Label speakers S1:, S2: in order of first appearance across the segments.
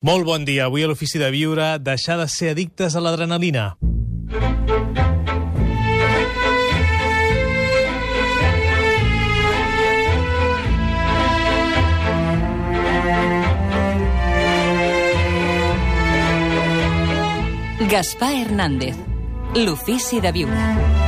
S1: Molt bon dia. Avui a l'Ofici de Viure, deixar de ser addictes a l'adrenalina.
S2: Gaspar Hernández, l'Ofici de Viure.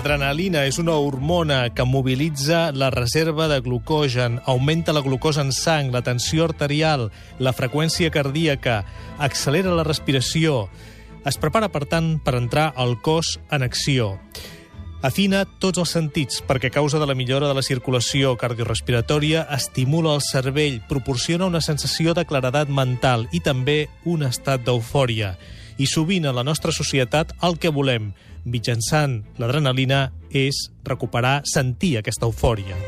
S1: L'adrenalina és una hormona que mobilitza la reserva de glucogen, augmenta la glucosa en sang, la tensió arterial, la freqüència cardíaca, accelera la respiració. Es prepara, per tant, per entrar al cos en acció. Afina tots els sentits perquè a causa de la millora de la circulació cardiorespiratòria estimula el cervell, proporciona una sensació de claredat mental i també un estat d'eufòria. I sovint a la nostra societat el que volem, mitjançant l'adrenalina, és recuperar, sentir aquesta eufòria.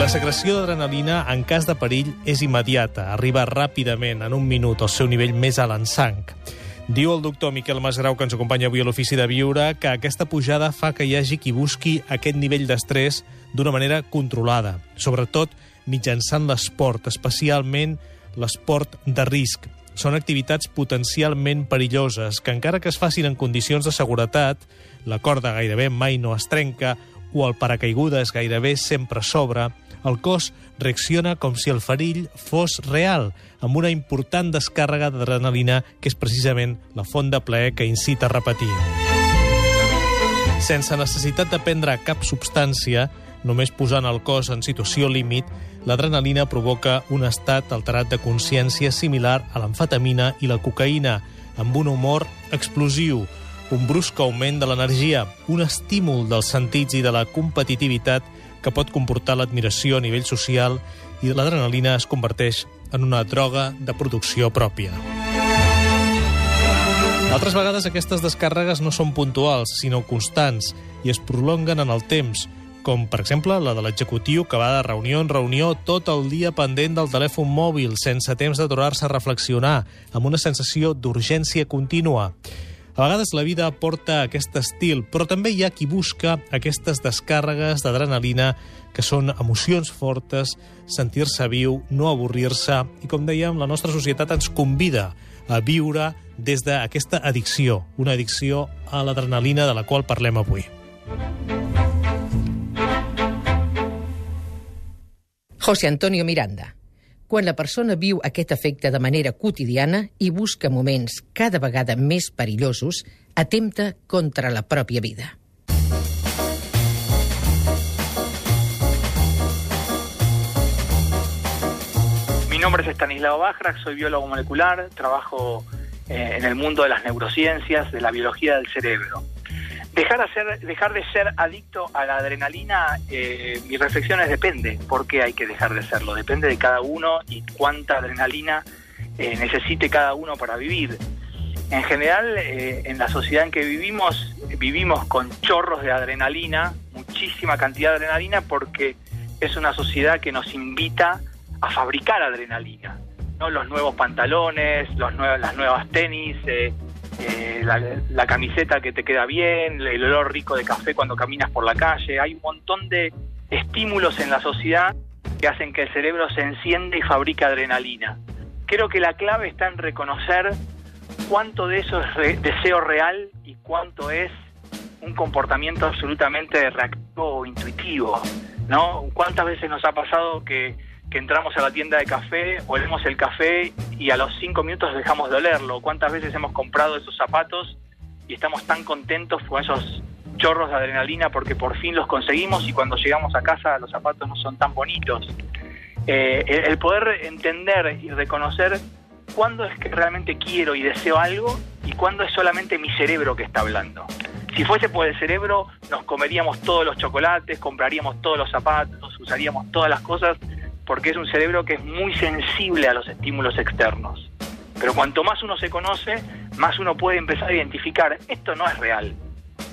S1: La secreció d'adrenalina en cas de perill és immediata, arriba ràpidament, en un minut, al seu nivell més alt en sang. Diu el doctor Miquel Masgrau, que ens acompanya avui a l'Ofici de Viure, que aquesta pujada fa que hi hagi qui busqui aquest nivell d'estrès d'una manera controlada, sobretot mitjançant l'esport, especialment l'esport de risc. Són activitats potencialment perilloses que, encara que es facin en condicions de seguretat, la corda gairebé mai no es trenca o el paracaigudes gairebé sempre s'obre, el cos reacciona com si el ferill fos real, amb una important descàrrega d'adrenalina que és precisament la font de plaer que incita a repetir. Sense necessitat de prendre cap substància, només posant el cos en situació límit, l'adrenalina provoca un estat alterat de consciència similar a l'amfetamina i la cocaïna, amb un humor explosiu, un brusc augment de l'energia, un estímul dels sentits i de la competitivitat que pot comportar l'admiració a nivell social i l'adrenalina es converteix en una droga de producció pròpia. Altres vegades aquestes descàrregues no són puntuals, sinó constants, i es prolonguen en el temps, com per exemple la de l'executiu que va de reunió en reunió tot el dia pendent del telèfon mòbil, sense temps d'aturar-se a reflexionar, amb una sensació d'urgència contínua. A vegades la vida porta aquest estil, però també hi ha qui busca aquestes descàrregues d'adrenalina que són emocions fortes, sentir-se viu, no avorrir-se, i com dèiem, la nostra societat ens convida a viure des d'aquesta addicció, una addicció a l'adrenalina de la qual parlem avui.
S3: José Antonio Miranda. Quan la persona viu aquest efecte de manera quotidiana i busca moments cada vegada més perillosos, atempta contra la pròpia vida.
S4: Mi nombre es Estanislao Bajrak, soy biólogo molecular, trabajo eh, en el mundo de las neurociencias, de la biología del cerebro. Dejar, hacer, dejar de ser adicto a la adrenalina, eh, mi reflexión es depende. ¿Por qué hay que dejar de serlo? Depende de cada uno y cuánta adrenalina eh, necesite cada uno para vivir. En general, eh, en la sociedad en que vivimos, vivimos con chorros de adrenalina, muchísima cantidad de adrenalina, porque es una sociedad que nos invita a fabricar adrenalina. ¿no? Los nuevos pantalones, los nuevos, las nuevas tenis, eh, la, camiseta que te queda bien, el olor rico de café cuando caminas por la calle. Hay un montón de estímulos en la sociedad que hacen que el cerebro se enciende y fabrique adrenalina. Creo que la clave está en reconocer cuánto de eso es re deseo real y cuánto es un comportamiento absolutamente reactivo o intuitivo. ¿no? ¿Cuántas veces nos ha pasado que que entramos a la tienda de café, olemos el café y a los cinco minutos dejamos de olerlo. ¿Cuántas veces hemos comprado esos zapatos y estamos tan contentos con esos chorros de adrenalina porque por fin los conseguimos y cuando llegamos a casa los zapatos no son tan bonitos? Eh, el, el poder entender y reconocer cuándo es que realmente quiero y deseo algo y cuándo es solamente mi cerebro que está hablando. Si fuese por el cerebro, nos comeríamos todos los chocolates, compraríamos todos los zapatos, usaríamos todas las cosas porque es un cerebro que es muy sensible a los estímulos externos. Pero cuanto más uno se conoce, más uno puede empezar a identificar, esto no es real,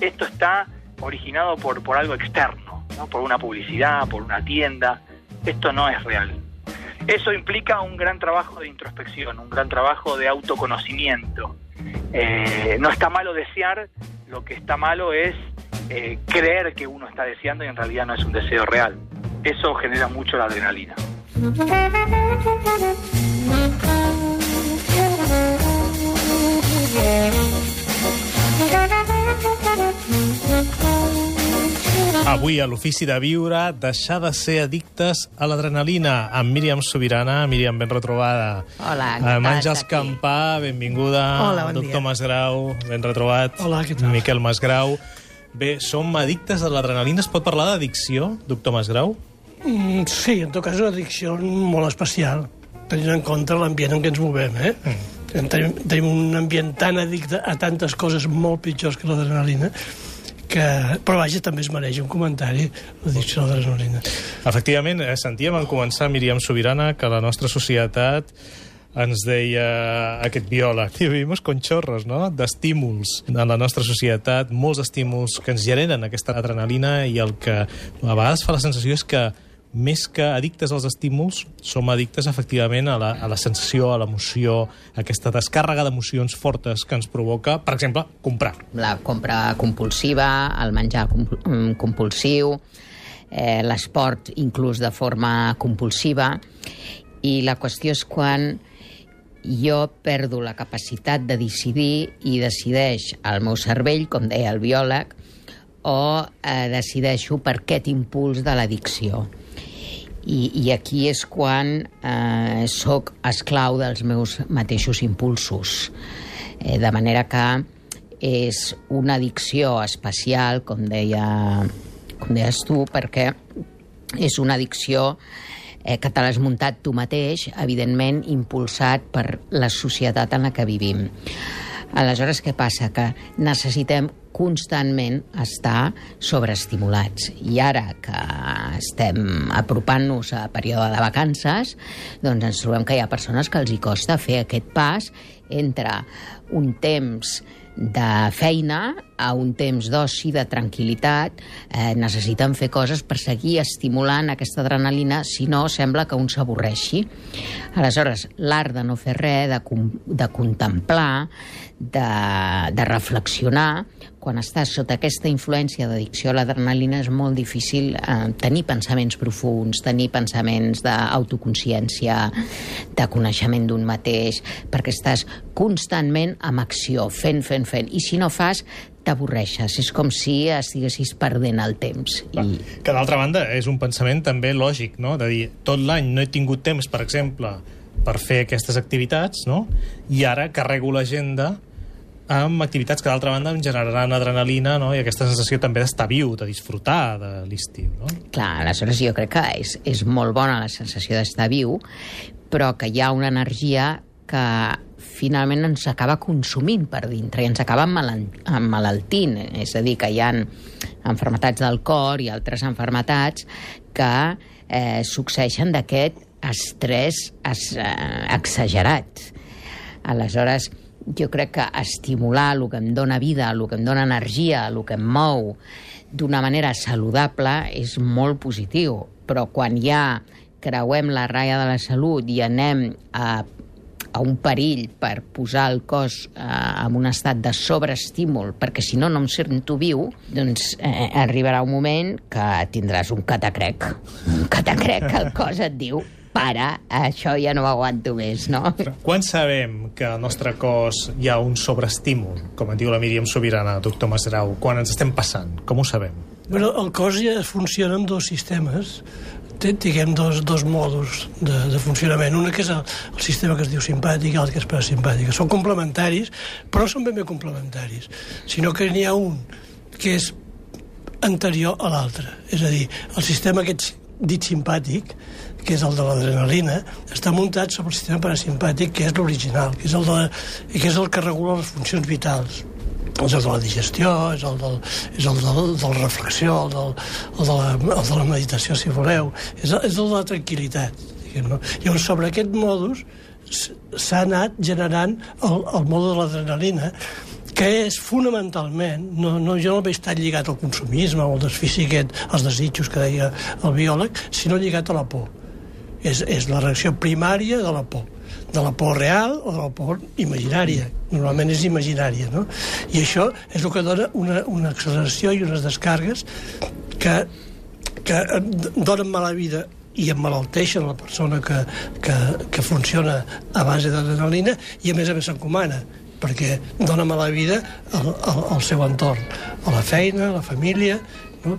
S4: esto está originado por, por algo externo, ¿no? por una publicidad, por una tienda, esto no es real. Eso implica un gran trabajo de introspección, un gran trabajo de autoconocimiento. Eh, no está malo desear, lo que está malo es eh, creer que uno está deseando y en realidad no es un deseo real. Eso genera mucho la adrenalina.
S1: Avui a l'Ofici de Viure, deixar de ser addictes a l'adrenalina amb Míriam Sobirana. Míriam, ben retrobada.
S2: Hola,
S1: Amb
S2: encantat
S1: Àngels. Campà, benvinguda.
S5: Hola, bon
S1: Doctor
S5: dia.
S1: Masgrau, ben retrobat.
S5: Hola, què tal?
S1: Miquel Masgrau. Bé, som addictes a l'adrenalina. Es pot parlar d'addicció, doctor Masgrau?
S5: Mm, sí, en tot cas és una addicció molt especial, tenint en compte l'ambient en què ens movem. Eh? Mm. Tenim, tenim un ambient tan addicte a tantes coses molt pitjors que l'adrenalina, que... però vaja, també es mereix un comentari, l'addicció a l'adrenalina.
S1: Efectivament, eh, sentíem en començar Míriam Sobirana que la nostra societat ens deia aquest biòleg, que vivimos con chorros, no?, d'estímuls en la nostra societat, molts estímuls que ens generen aquesta adrenalina i el que a vegades fa la sensació és que més que addictes als estímuls, som addictes efectivament a la, a la sensació, a l'emoció, a aquesta descàrrega d'emocions fortes que ens provoca, per exemple, comprar.
S2: La compra compulsiva, el menjar mm, compulsiu, eh, l'esport inclús de forma compulsiva, i la qüestió és quan jo perdo la capacitat de decidir i decideix el meu cervell, com deia el biòleg, o eh, decideixo per aquest impuls de l'addicció. I, I aquí és quan eh, sóc esclau dels meus mateixos impulsos. Eh, de manera que és una addicció especial, com, deia, com deies tu, perquè és una addicció eh, que te l'has muntat tu mateix, evidentment impulsat per la societat en la que vivim. Aleshores, què passa? Que necessitem constantment estar sobreestimulats. I ara que estem apropant-nos a període de vacances, doncs ens trobem que hi ha persones que els hi costa fer aquest pas entre un temps de feina a un temps d'oci, de tranquil·litat, eh, necessiten fer coses per seguir estimulant aquesta adrenalina, si no sembla que un s'avorreixi. Aleshores, l'art de no fer res, de, de contemplar, de, de reflexionar, quan estàs sota aquesta influència d'addicció a l'adrenalina és molt difícil eh, tenir pensaments profuns, tenir pensaments d'autoconsciència, de coneixement d'un mateix, perquè estàs constantment amb acció, fent, fent, fent. I si no fas, t'avorreixes. És com si estiguessis perdent el temps. I,
S1: Que d'altra banda és un pensament també lògic, no? De dir, tot l'any no he tingut temps, per exemple, per fer aquestes activitats, no? I ara carrego l'agenda amb activitats que d'altra banda em generaran adrenalina no? i aquesta sensació també d'estar viu, de disfrutar de l'estiu. No?
S2: clar, aleshores jo crec que és, és molt bona la sensació d'estar viu, però que hi ha una energia que finalment ens acaba consumint per dintre i ens acaba emmalaltint. És a dir, que hi ha enfermetats del cor i altres enfermetats que eh, succeeixen d'aquest estrès es, eh, exagerat. Aleshores, jo crec que estimular el que em dona vida, el que em dona energia, el que em mou d'una manera saludable és molt positiu. Però quan ja creuem la ratlla de la salut i anem a a un perill per posar el cos eh, en un estat de sobreestímul, perquè si no no em sento viu, doncs eh, arribarà un moment que tindràs un catacrec. Un catacrec que el cos et diu para, això ja no ho aguanto més, no?
S1: Quan sabem que al nostre cos hi ha un sobreestímul, com en diu la Míriam Sobirana, doctor Masgrau, quan ens estem passant? Com ho sabem?
S5: Bueno, el cos ja funciona amb dos sistemes, té, diguem, dos, dos mòduls de, de funcionament. Un que és el, el sistema que es diu simpàtic i l'altre que és parasimpàtic. Són complementaris, però no són ben bé complementaris, sinó que n'hi ha un que és anterior a l'altre. És a dir, el sistema aquest dit simpàtic, que és el de l'adrenalina, està muntat sobre el sistema parasimpàtic, que és l'original, que, és el de, que és el que regula les funcions vitals és el de la digestió, és el del, és el del, de la reflexió, el, del, el, de la, el de la meditació, si voleu, és, el- és el de la tranquil·litat. Diguem, no? Llavors, sobre aquest modus s'ha anat generant el, el mode de l'adrenalina, que és fonamentalment, no, no, jo no veig tan lligat al consumisme o al desfici aquest, als desitjos que deia el biòleg, sinó lligat a la por. És, és la reacció primària de la por de la por real o de la por imaginària. Normalment és imaginària, no? I això és el que dona una, una acceleració i unes descargues que, que donen mala vida i emmalalteixen la persona que, que, que funciona a base d'adrenalina i a més a més s'encomana perquè dona mala vida al, al, al seu entorn, a la feina, a la família, no?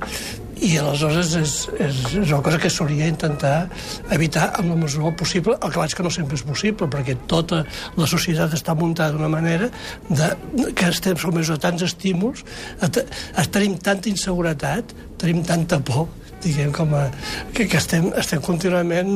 S5: I aleshores és, és, és una cosa que s'hauria intentar evitar amb la mesura possible, el que vaig que no sempre és possible, perquè tota la societat està muntada d'una manera de, que estem sotmesos a tants estímuls, a, a, tenim tanta inseguretat, tenim tanta por, diguem, com a, que, que estem, estem contínuament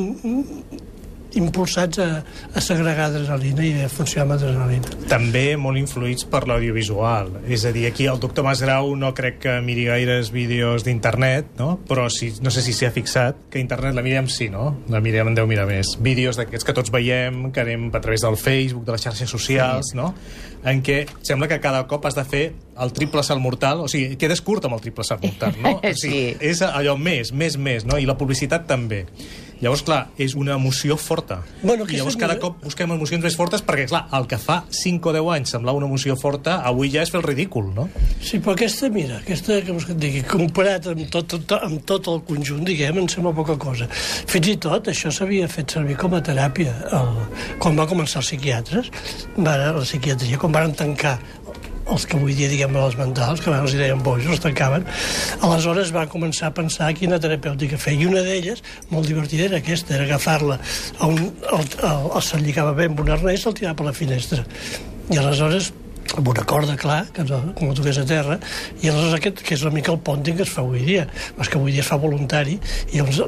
S5: impulsats a, a segregar adrenalina i a funcionar amb adrenalina.
S1: També molt influïts per l'audiovisual. És a dir, aquí el doctor Masgrau no crec que miri gaires vídeos d'internet, no? però si, no sé si s'hi ha fixat, que internet la mirem sí, no? La mirem en deu mirar més. Vídeos d'aquests que tots veiem, que anem a través del Facebook, de les xarxes socials, sí. no? en què sembla que cada cop has de fer el triple salt mortal, o sigui, quedes curt amb el triple salt mortal, no? O sigui, sí. És allò més, més, més, no? I la publicitat també. Llavors, clar, és una emoció forta.
S5: Bueno,
S1: I llavors cada cop busquem emocions més fortes perquè, clar, el que fa 5 o 10 anys semblava una emoció forta, avui ja és fer el ridícul, no?
S5: Sí, però aquesta, mira, aquesta, que vols que et digui, comparat amb tot, tot, amb tot el conjunt, diguem, em sembla poca cosa. Fins i tot, això s'havia fet servir com a teràpia. El, quan va començar els psiquiatres, va, la psiquiatria, quan van tancar els que avui dia diguem els mentals, que abans els deien bojos, els tancaven, aleshores van començar a pensar quina terapèutica fer. I una d'elles, molt divertida, era aquesta, era agafar-la, el, el, el, el, un arnès i el tirava per la finestra. I aleshores amb una corda, clar, que no, toqués a terra, i aleshores aquest, que és una mica el pònting que es fa avui dia, és que avui dia es fa voluntari, i llavors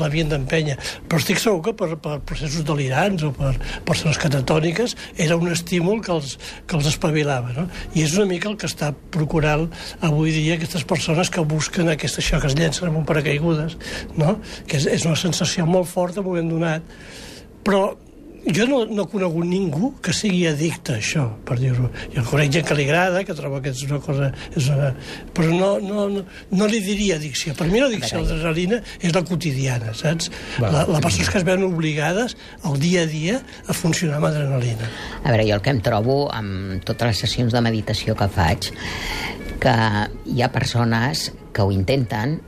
S5: l'havien d'empènyer. Però estic segur que per, per processos delirants o per persones catatòniques era un estímul que els, que els espavilava, no? I és una mica el que està procurant avui dia aquestes persones que busquen aquesta, això que es llencen amb un paracaigudes, no? Que és, és una sensació molt forta en un moment donat, però jo no, no he conegut ningú que sigui addicte a això, per dir-ho. Jo conec gent que li agrada, que troba que és una cosa... És una... Però no, no, no, no li diria addicció. Per mi l'addicció a l'adrenalina és la quotidiana, saps? Va, la, la persones que es veuen obligades al dia a dia a funcionar amb adrenalina.
S2: A veure, jo el que em trobo amb totes les sessions de meditació que faig, que hi ha persones que ho intenten,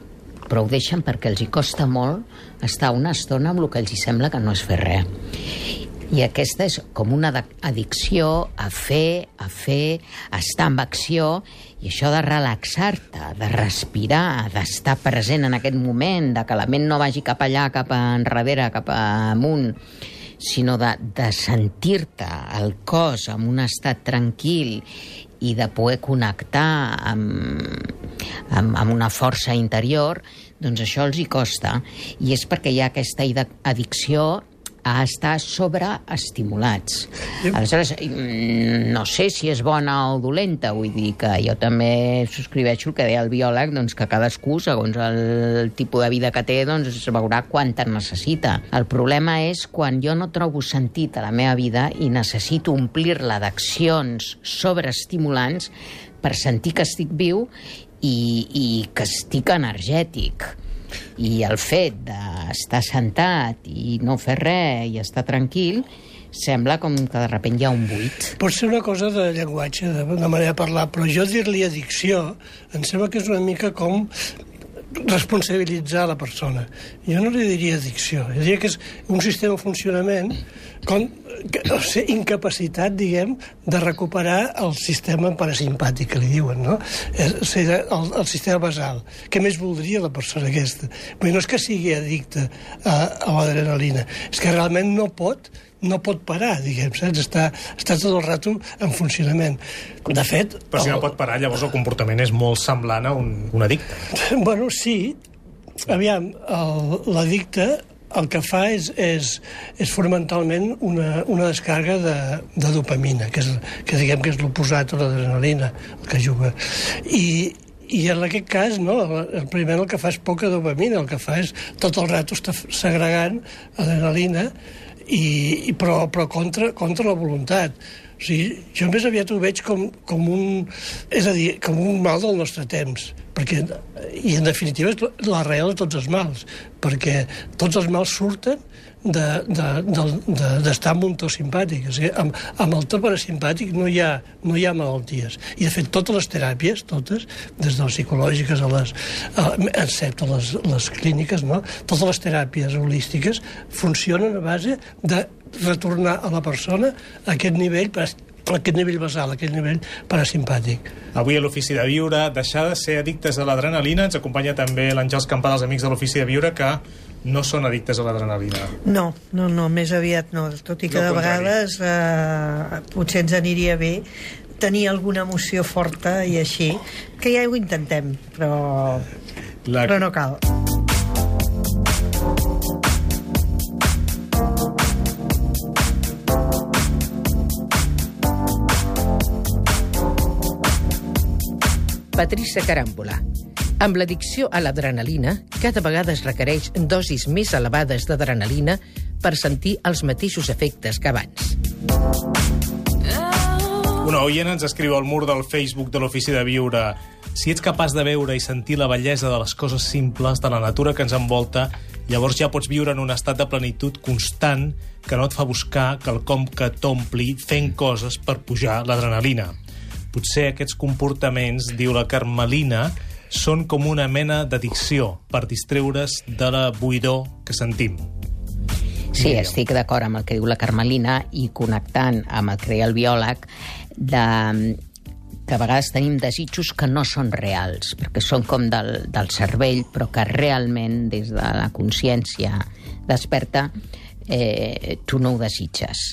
S2: però ho deixen perquè els hi costa molt estar una estona amb el que els hi sembla que no és fer res. I aquesta és com una addicció a fer, a fer, a estar en acció, i això de relaxar-te, de respirar, d'estar present en aquest moment, de que la ment no vagi cap allà, cap enrere, cap amunt, sinó de, de sentir-te el cos en un estat tranquil i de poder connectar amb, amb, amb una força interior, doncs això els hi costa. I és perquè hi ha aquesta addicció a estar sobreestimulats. Aleshores, mm, no sé si és bona o dolenta, vull dir que jo també subscriveixo el que deia el biòleg, doncs que cadascú, segons el tipus de vida que té, doncs es veurà quant en necessita. El problema és quan jo no trobo sentit a la meva vida i necessito omplir-la d'accions sobreestimulants per sentir que estic viu i, i que estic energètic i el fet d'estar sentat i no fer res i estar tranquil sembla com que de sobte hi ha un buit.
S5: Pot ser una cosa de llenguatge, de, manera de parlar, però jo dir-li addicció em sembla que és una mica com responsabilitzar la persona. Jo no li diria addicció, jo diria que és un sistema de funcionament com, o sigui, incapacitat, diguem, de recuperar el sistema parasimpàtic, que li diuen, no? O sigui, el, el sistema basal. Què més voldria la persona aquesta? Bé, no és que sigui addicte a, a l'adrenalina, és que realment no pot no pot parar, diguem, saps? Està, està tot el rato en funcionament. De fet...
S1: Però si no pot parar, llavors el comportament és molt semblant a un, un addicte.
S5: Bueno, sí. Aviam, l'addicte el que fa és, és, és fonamentalment una, una descàrrega de, de dopamina, que, és, que diguem que és l'oposat a l'adrenalina, el que juga. I, i en aquest cas, no, el primer el que fa és poca dopamina, el que fa és tot el rato està segregant adrenalina i, i però, però contra, contra la voluntat. O sigui, jo més aviat ho veig com, com un... És a dir, com un mal del nostre temps perquè, i en definitiva és l'arrel de tots els mals, perquè tots els mals surten d'estar de, de, de, de, amb un simpàtic. O sigui, amb, amb el to parasimpàtic no hi, ha, no hi ha malalties. I, de fet, totes les teràpies, totes, des de les psicològiques a les, a, excepte les, les clíniques, no? totes les teràpies holístiques funcionen a base de retornar a la persona a aquest nivell aquest nivell basal, aquest nivell parasimpàtic.
S1: Avui a l'Ofici de Viure, deixar de ser addictes a l'adrenalina, ens acompanya també l'Àngels Campà dels Amics de l'Ofici de Viure, que no són addictes a l'adrenalina.
S6: No, no, no, més aviat no, tot i que no, de vegades eh, potser ens aniria bé tenir alguna emoció forta i així, que ja ho intentem, però, La... però no cal.
S3: Patricia Caràmbola. Amb l'addicció a l'adrenalina, cada vegada es requereix dosis més elevades d'adrenalina per sentir els mateixos efectes que abans.
S1: Una oient ens escriu al mur del Facebook de l'Ofici de Viure si ets capaç de veure i sentir la bellesa de les coses simples, de la natura que ens envolta, llavors ja pots viure en un estat de plenitud constant que no et fa buscar quelcom que t'ompli fent coses per pujar l'adrenalina. Potser aquests comportaments, diu la Carmelina, són com una mena d'addicció per distreure's de la buidor que sentim.
S2: Sí, estic d'acord amb el que diu la Carmelina i connectant amb el que deia el biòleg de que a vegades tenim desitjos que no són reals, perquè són com del, del cervell, però que realment, des de la consciència desperta, eh, tu no ho desitges.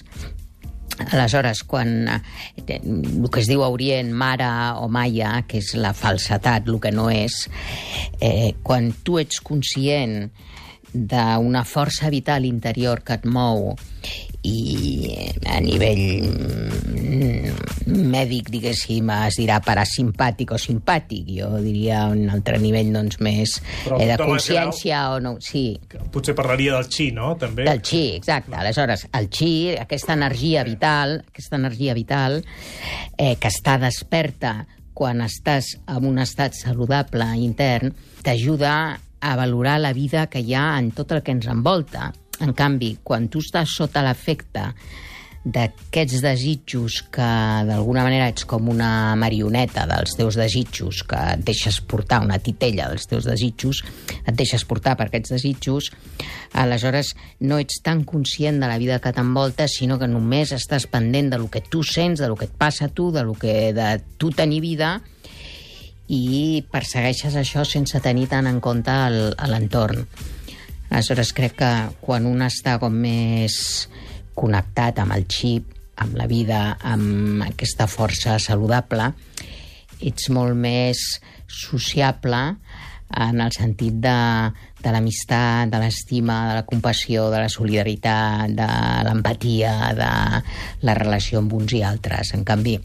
S2: Aleshores, quan eh, el que es diu Orient Mara o Maya, que és la falsetat, el que no és, eh, quan tu ets conscient d'una força vital interior que et mou i a nivell mm, mèdic, diguéssim, es dirà parasimpàtic o simpàtic. Jo diria un altre nivell doncs, més eh, de consciència o no... Sí.
S1: Potser parlaria del xi, no? També.
S2: Del xi, exacte. Aleshores, el xi, aquesta energia vital, aquesta energia vital eh, que està desperta quan estàs en un estat saludable intern, t'ajuda a valorar la vida que hi ha en tot el que ens envolta. En canvi, quan tu estàs sota l'efecte d'aquests desitjos que d'alguna manera ets com una marioneta dels teus desitjos, que et deixes portar una titella dels teus desitjos, et deixes portar per aquests desitjos, aleshores no ets tan conscient de la vida que t'envolta, sinó que només estàs pendent de lo que tu sents, de lo que et passa a tu, de lo que de tu tenir vida, i persegueixes això sense tenir tant en compte l'entorn. Aleshores, crec que quan un està com més connectat amb el xip, amb la vida, amb aquesta força saludable, ets molt més sociable en el sentit de, de l'amistat, de l'estima, de la compassió, de la solidaritat, de l'empatia, de la relació amb uns i altres. En canvi,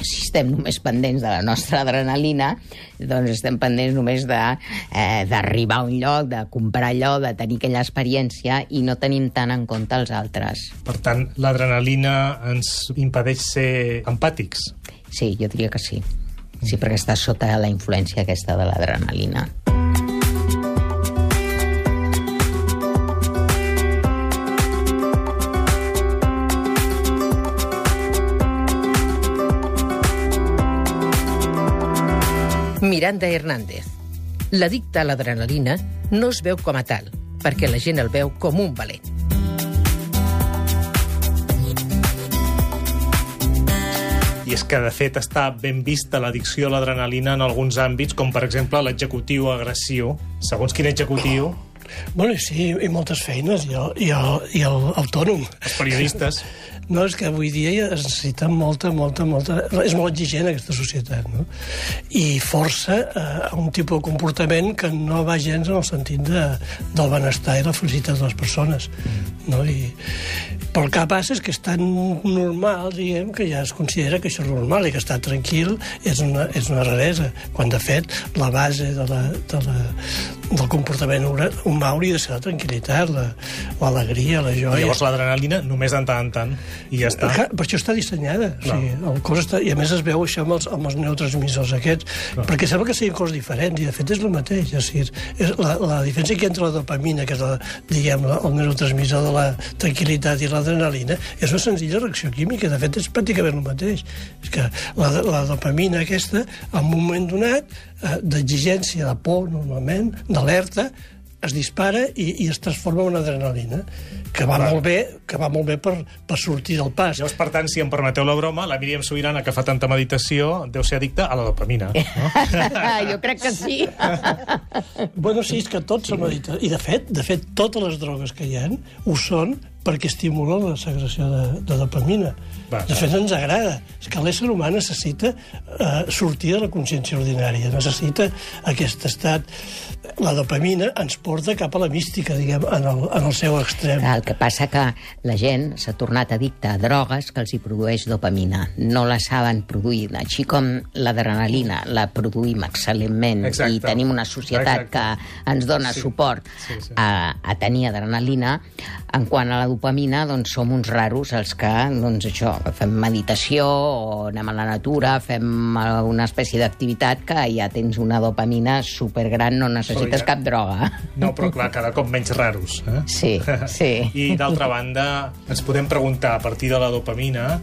S2: si estem només pendents de la nostra adrenalina, doncs estem pendents només d'arribar eh, a un lloc, de comprar allò, de tenir aquella experiència i no tenim tant en compte els altres.
S1: Per tant, l'adrenalina ens impedeix ser empàtics?
S2: Sí, jo diria que sí. Sí, perquè està sota la influència aquesta de l'adrenalina.
S3: Miranda Hernández. L'addicte a l'adrenalina no es veu com a tal, perquè la gent el veu com un valent.
S1: I és que, de fet, està ben vista l'addicció a l'adrenalina en alguns àmbits, com, per exemple, l'executiu agressiu. Segons quin executiu...
S5: Bueno, sí, i moltes feines, i el, i el, i el autònom.
S1: Els periodistes.
S5: No, és que avui dia ja es necessita molta, molta, molta... És molt exigent aquesta societat, no? I força eh, un tipus de comportament que no va gens en el sentit de, del benestar i la felicitat de les persones, no? I, però el que passa és que és tan normal, diguem, que ja es considera que això és normal i que estar tranquil és una, és una raresa, quan de fet la base de la, de la, del comportament humà hauria de ser la tranquil·litat, la- l'alegria, la, joia.
S1: I llavors l'adrenalina només de tant en tant, i ja està.
S5: Clar, per això està dissenyada. O sigui, el cos està, I a més es veu això amb els, amb els neurotransmissors aquests, perquè sembla que siguin coses diferents, i de fet és el mateix. O sigui, és la, la diferència que entre la dopamina, que és la, diguem, la, el neurotransmissor de la tranquil·litat i l'adrenalina, és una senzilla reacció química. De fet, és pràcticament el mateix. És que la, la dopamina aquesta, en un moment donat, d'exigència, de por, normalment, d'alerta, es dispara i, i es transforma en una adrenalina que va molt bé, que va molt bé per, per sortir del pas.
S1: Llavors, per tant, si em permeteu la broma, la Míriam Sobirana, que fa tanta meditació, deu ser addicta a la dopamina. No?
S2: jo crec que sí.
S5: Bueno, sí, és que tots són meditadors. I, de fet, de fet, totes les drogues que hi ha ho són perquè estimulen la segregació de, de dopamina.
S1: Va,
S5: de fet, ens agrada. És que l'ésser humà necessita eh, sortir de la consciència ordinària, necessita aquest estat... La dopamina ens porta cap a la mística, diguem, en el, en el seu extrem.
S2: El que passa que la gent s'ha tornat addicta a drogues que els hi produeix dopamina. No la saben produir. Així com l'adrenalina la produïm excel·lentment
S1: Exacte.
S2: i tenim una societat
S1: Exacte.
S2: que ens dona
S1: Sí.
S2: suport
S1: Sí, sí.
S2: A, a tenir adrenalina, en quant a la dopamina, doncs som uns raros els que, doncs això, fem meditació o anem a la natura, fem una espècie d'activitat que ja tens una dopamina supergran, no necessites
S1: ja-
S2: cap droga.
S1: No, però clar, cada cop menys raros. Eh?
S2: Sí, sí.
S1: I d'altra banda, ens podem preguntar a partir de la dopamina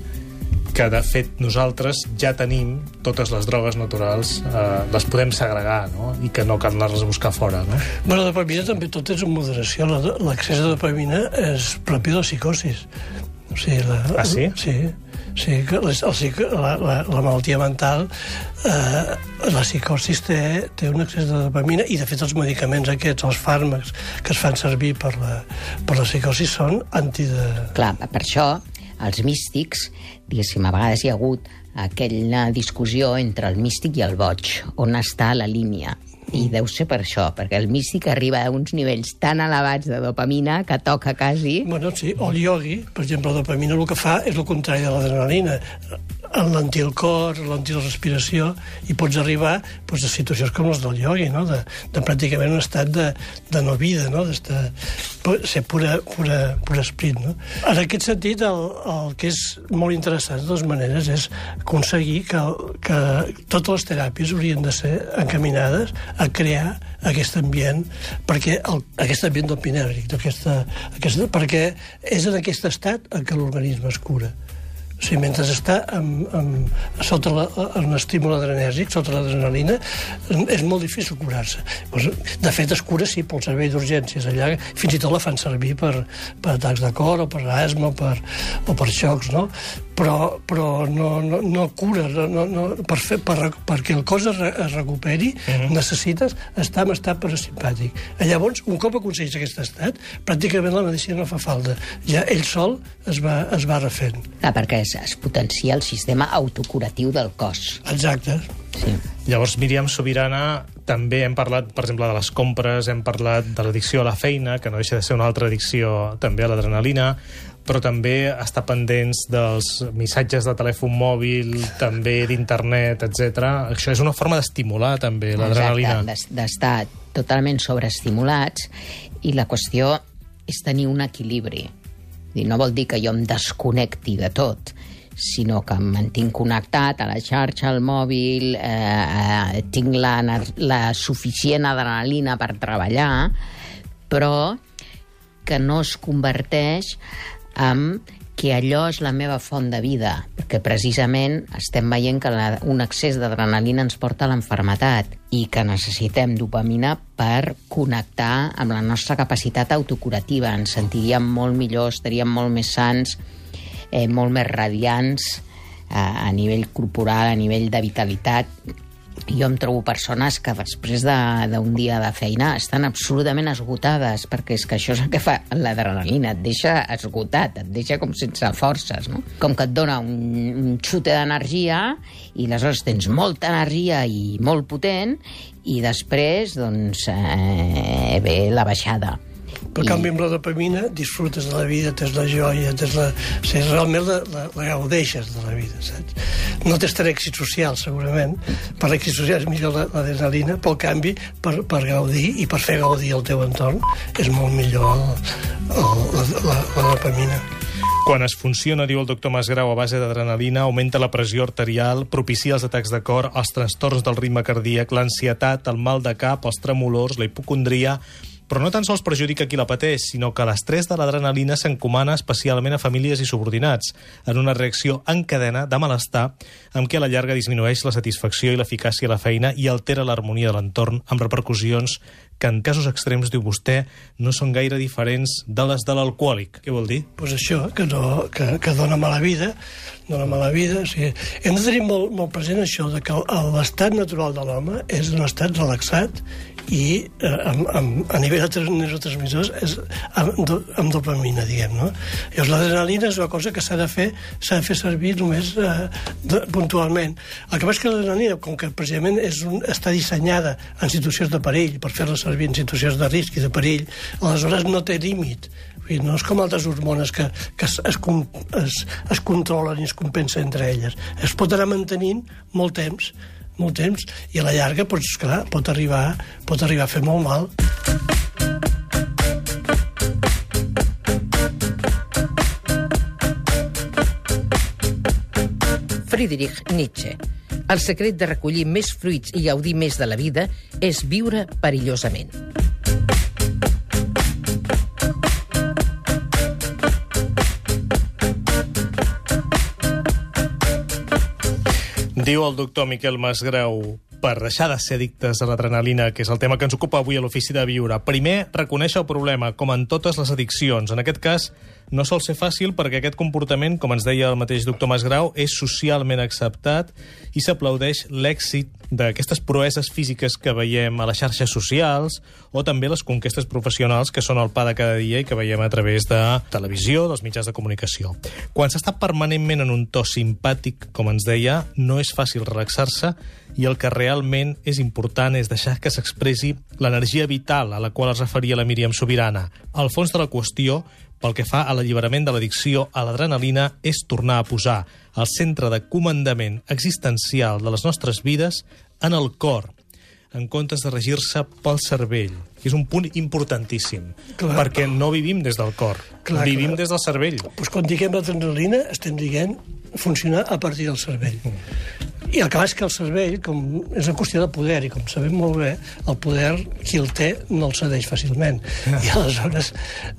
S1: que de fet nosaltres ja tenim totes les drogues naturals, eh, les podem segregar, no? I que no cal anar-les a buscar fora, no?
S5: Bueno, la dopamina també tot és en moderació. La- L'accés de dopamina és propi de la psicosis. O sigui, la,
S1: Ah, sí?
S5: Sí. Sí, que la, el, la, la, la malaltia mental, eh, la psicosis té, té un excés de dopamina i, de fet, els medicaments aquests, els fàrmacs que es fan servir per la, per la psicosi són anti de...
S2: Clar, per això els místics, diguéssim, a vegades hi ha hagut aquella discussió entre el místic i el boig, on està la línia. I deu ser per això, perquè el místic arriba a uns nivells tan elevats de dopamina que toca quasi...
S5: Bueno, sí, o el iogui, per exemple, la dopamina el que fa és el contrari de l'adrenalina. Enlentir el cor, enlentir la respiració, i pots arribar doncs, a situacions com les del iogui, no? de, de pràcticament un estat de, de no vida, no? d'estar ser pura, pura, pura esprit. No? En aquest sentit, el, el que és molt interessant, de totes maneres, és aconseguir que, que totes les teràpies haurien de ser encaminades a crear aquest ambient, perquè el, aquest ambient dopinèrgic, aquesta, aquesta, perquè és en aquest estat en què l'organisme es cura. O sigui, mentre està amb, amb, sota la, un estímul adrenèrgic, sota l'adrenalina, és molt difícil curar-se. Doncs, de fet, es cura, sí, pel servei d'urgències allà, fins i tot la fan servir per, per atacs de cor o per asma o per, o per xocs, no? Però, però no, no, no cura, no, no, no, per fer, per, perquè el cos es, re, es recuperi uh -huh. necessites estar en estat parasimpàtic. Llavors, un cop aconsegueix aquest estat, pràcticament la medicina no fa falta. Ja ell sol es va, es va refent.
S2: Clar, perquè es, es potencia el sistema autocuratiu del cos.
S5: Exacte.
S2: Sí.
S1: Llavors, Míriam Sobirana, també hem parlat, per exemple, de les compres, hem parlat de l'addicció a la feina, que no deixa de ser una altra addicció també a l'adrenalina, però també està pendents dels missatges de telèfon mòbil, també d'internet, etc. Això és una forma d'estimular també l'adrenalina.
S2: D'estar totalment sobreestimulats i la qüestió és tenir un equilibri. I no vol dir que jo em desconnecti de tot, sinó que em mantinc connectat a la xarxa, al mòbil, eh, eh, tinc la, la suficient adrenalina per treballar, però que no es converteix en que allò és la meva font de vida, perquè precisament estem veient que la, un excés d'adrenalina ens porta a l'enfermetat i que necessitem dopamina per connectar amb la nostra capacitat autocurativa. Ens sentiríem molt millor, estaríem molt més sants, eh, molt més radiants a, a nivell corporal, a nivell de vitalitat. Jo em trobo persones que després de- d'un de, dia de feina estan absolutament esgotades, perquè és que això és el que fa l'adrenalina, et deixa esgotat, et deixa com sense forces, no? Com que et dona un, un xute d'energia i aleshores tens molta energia i molt potent i després, doncs, eh, ve la baixada.
S5: Per
S2: I-
S5: canvi, amb la dopamina disfrutes de la vida, tens la joia, tens la... O sigui, realment la, la, la gaudeixes de la vida, saps? No tens tant èxit social, segurament. Per l'èxit social és millor la- l'adrenalina, però, en canvi, per, per gaudir i per fer gaudir el teu entorn és molt millor el, el, la, la, la dopamina.
S1: Quan es funciona, diu el doctor Masgrau, a base d'adrenalina, augmenta la pressió arterial, propicia els atacs de cor, els trastorns del ritme cardíac, l'ansietat, el mal de cap, els tremolors, la hipocondria... Però no tan sols perjudica qui la pateix, sinó que l'estrès de l'adrenalina s'encomana especialment a famílies i subordinats, en una reacció en cadena de malestar amb què a la llarga disminueix la satisfacció i l'eficàcia a la feina i altera l'harmonia de l'entorn, amb repercussions que en casos extrems, diu vostè, no són gaire diferents de les de l'alcohòlic. Què vol dir?
S5: pues això, que, no, que, que dona mala vida, dona mala vida. O sigui, hem de tenir molt, molt present això, de que l'estat natural de l'home és un estat relaxat i eh, amb, amb, a nivell de tra- neurotransmissors és amb, do, amb dopamina, diguem, no? Llavors l'adrenalina és una cosa que s'ha de fer s'ha de fer servir només eh, de, puntualment. El que passa és que l'adrenalina, com que precisament és un, està dissenyada en situacions de perill, per fer-la servir en situacions de risc i de perill, aleshores no té límit. Dir, no és com altres hormones que, que es, es, es, es controlen i es compensen entre elles. Es pot anar mantenint molt temps, molt temps, i a la llarga, doncs, clar, pot arribar, pot arribar a fer molt mal.
S3: Friedrich Nietzsche. El secret de recollir més fruits i gaudir més de la vida és viure perillosament.
S1: Diu el doctor Miquel Masgrau per deixar de ser addictes a l'adrenalina, que és el tema que ens ocupa avui a l'Ofici de Viure. Primer, reconèixer el problema, com en totes les addiccions. En aquest cas, no sol ser fàcil perquè aquest comportament, com ens deia el mateix doctor Masgrau, és socialment acceptat i s'aplaudeix l'èxit d'aquestes proeses físiques que veiem a les xarxes socials o també les conquestes professionals que són el pa de cada dia i que veiem a través de televisió, dels mitjans de comunicació. Quan s'està permanentment en un to simpàtic, com ens deia, no és fàcil relaxar-se i el que realment és important és deixar que s'expressi l'energia vital a la qual es referia la Míriam Sobirana. Al fons de la qüestió, pel que fa a l'alliberament de l'addicció a l'adrenalina, és tornar a posar el centre de comandament existencial de les nostres vides en el cor, en comptes de regir-se pel cervell, que és un punt importantíssim,
S5: Clar.
S1: perquè no vivim des del cor,
S5: Clar,
S1: vivim
S5: clar.
S1: des del cervell.
S5: Doncs quan diguem l'adrenalina, estem dient funcionar a partir del cervell. I el és que el cervell, com és una qüestió de poder, i com sabem molt bé, el poder, qui el té, no el cedeix fàcilment. I aleshores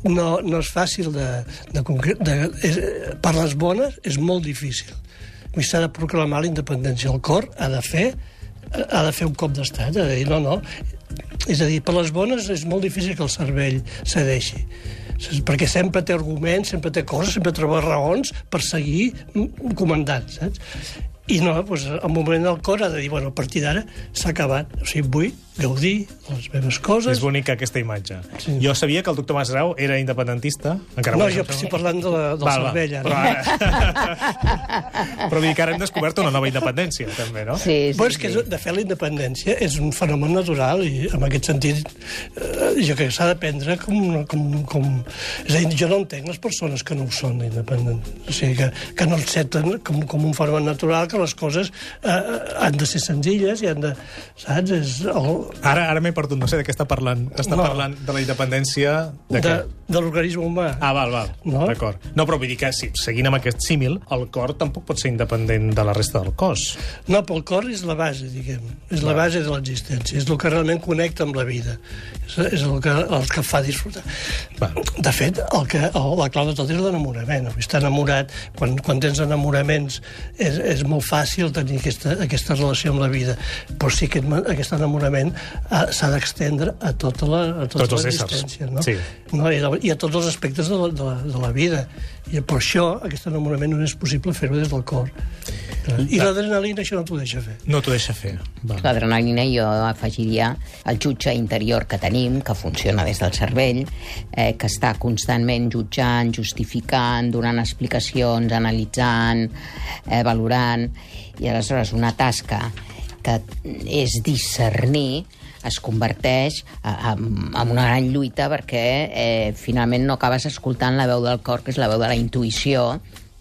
S5: no, no és fàcil de... de, de és, per les bones és molt difícil. S'ha de proclamar la independència. El cor ha de fer ha de fer un cop d'estat, ha de dir, no, no. És a dir, per les bones és molt difícil que el cervell cedeixi perquè sempre té arguments, sempre té coses, sempre troba raons per seguir mm, comandant, saps? I no, doncs, al moment del cor ha de dir, bueno, a partir d'ara s'ha acabat. O sigui, vull gaudir de les meves coses.
S1: És bonica aquesta imatge.
S5: Sí.
S1: Jo sabia que el doctor Masgrau era independentista. Encara
S5: No, jo estic parlant de la, del
S1: Val, va.
S5: cervell, ara.
S1: Però, ara... Però vull dir que ara hem descobert una nova independència, també, no?
S2: Sí, sí,
S5: Bueno, és que
S2: sí.
S5: és, de fet la independència és un fenomen natural i en aquest sentit eh, jo crec que s'ha de prendre com, com, com... És a dir, jo no entenc les persones que no ho són independents. O sigui, que, que no accepten com, com un fenomen natural que les coses eh, eh, han de ser senzilles i han de... Saps? És el,
S1: Ara, ara m'he perdut, no sé de què està parlant. Està
S5: No.
S1: parlant de la independència... De,
S5: de, de l'organisme humà.
S1: Ah, val, val.
S5: No?
S1: D'acord. No, però vull dir que, sí, seguint amb aquest símil, el cor tampoc pot ser independent de la resta del cos.
S5: No, però el cor és la base, diguem. És la base de l'existència. És el que realment connecta amb la vida. És, és el, que, el que fa disfrutar.
S1: Va.
S5: De fet, el que, el, la clau de tot és l'enamorament. Estar enamorat, quan, quan tens enamoraments, és, és molt fàcil tenir aquesta, aquesta relació amb la vida. Però sí que aquest, enamorament s'ha d'extendre a tota la, a tota
S1: Tots
S5: l'existència. No?
S1: Sí.
S5: No? I, a- I a tots els aspectes de la, de la, de la vida. I per això, aquest enamorament no és possible fer-ho des del cor. I l'adrenalina això no t'ho deixa fer.
S1: No t'ho deixa fer.
S2: L'adrenalina jo afegiria el jutge interior que tenim, que funciona des del cervell, eh, que està constantment jutjant, justificant, donant explicacions, analitzant, eh, valorant, i aleshores una tasca que és discernir es converteix en, en una gran lluita perquè eh, finalment no acabes escoltant la veu del cor, que és la veu de la intuïció,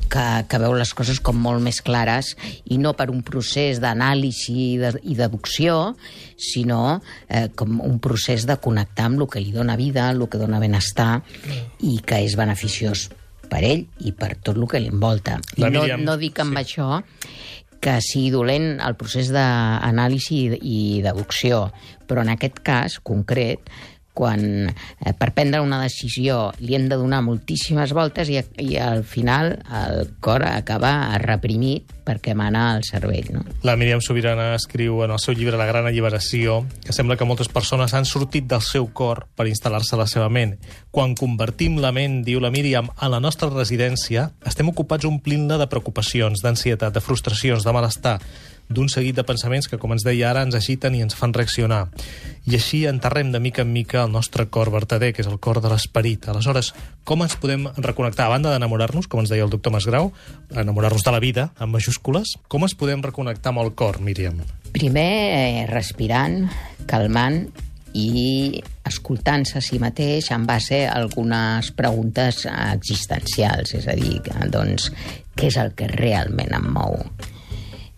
S2: que, que veu les coses com molt més clares i no per un procés d'anàlisi i, de, i deducció, sinó eh, com un procés de connectar amb el que li dona vida, el que dona benestar i que és beneficiós per ell i per tot el que li envolta. I no, no dic amb sí. això que sigui dolent el procés d'anàlisi i, i deducció, però en aquest cas concret quan eh, per prendre una decisió li hem de donar moltíssimes voltes i, i al final el cor acaba reprimit perquè mana al cervell. No?
S1: La Míriam Sobirana escriu en el seu llibre La gran alliberació que sembla que moltes persones han sortit del seu cor per instal·lar-se a la seva ment. Quan convertim la ment, diu la Míriam, a la nostra residència, estem ocupats omplint-la de preocupacions, d'ansietat, de frustracions, de malestar, d'un seguit de pensaments que, com ens deia ara, ens agiten i ens fan reaccionar. I així enterrem de mica en mica el nostre cor vertader, que és el cor de l'esperit. Aleshores, com ens podem reconnectar? A banda d'enamorar-nos, com ens deia el doctor Masgrau, enamorar-nos de la vida, amb majúscules, com ens podem reconnectar amb el cor, Míriam?
S2: Primer, eh, respirant, calmant i escoltant-se a si mateix en base a algunes preguntes existencials, és a dir, doncs, què és el que realment em mou?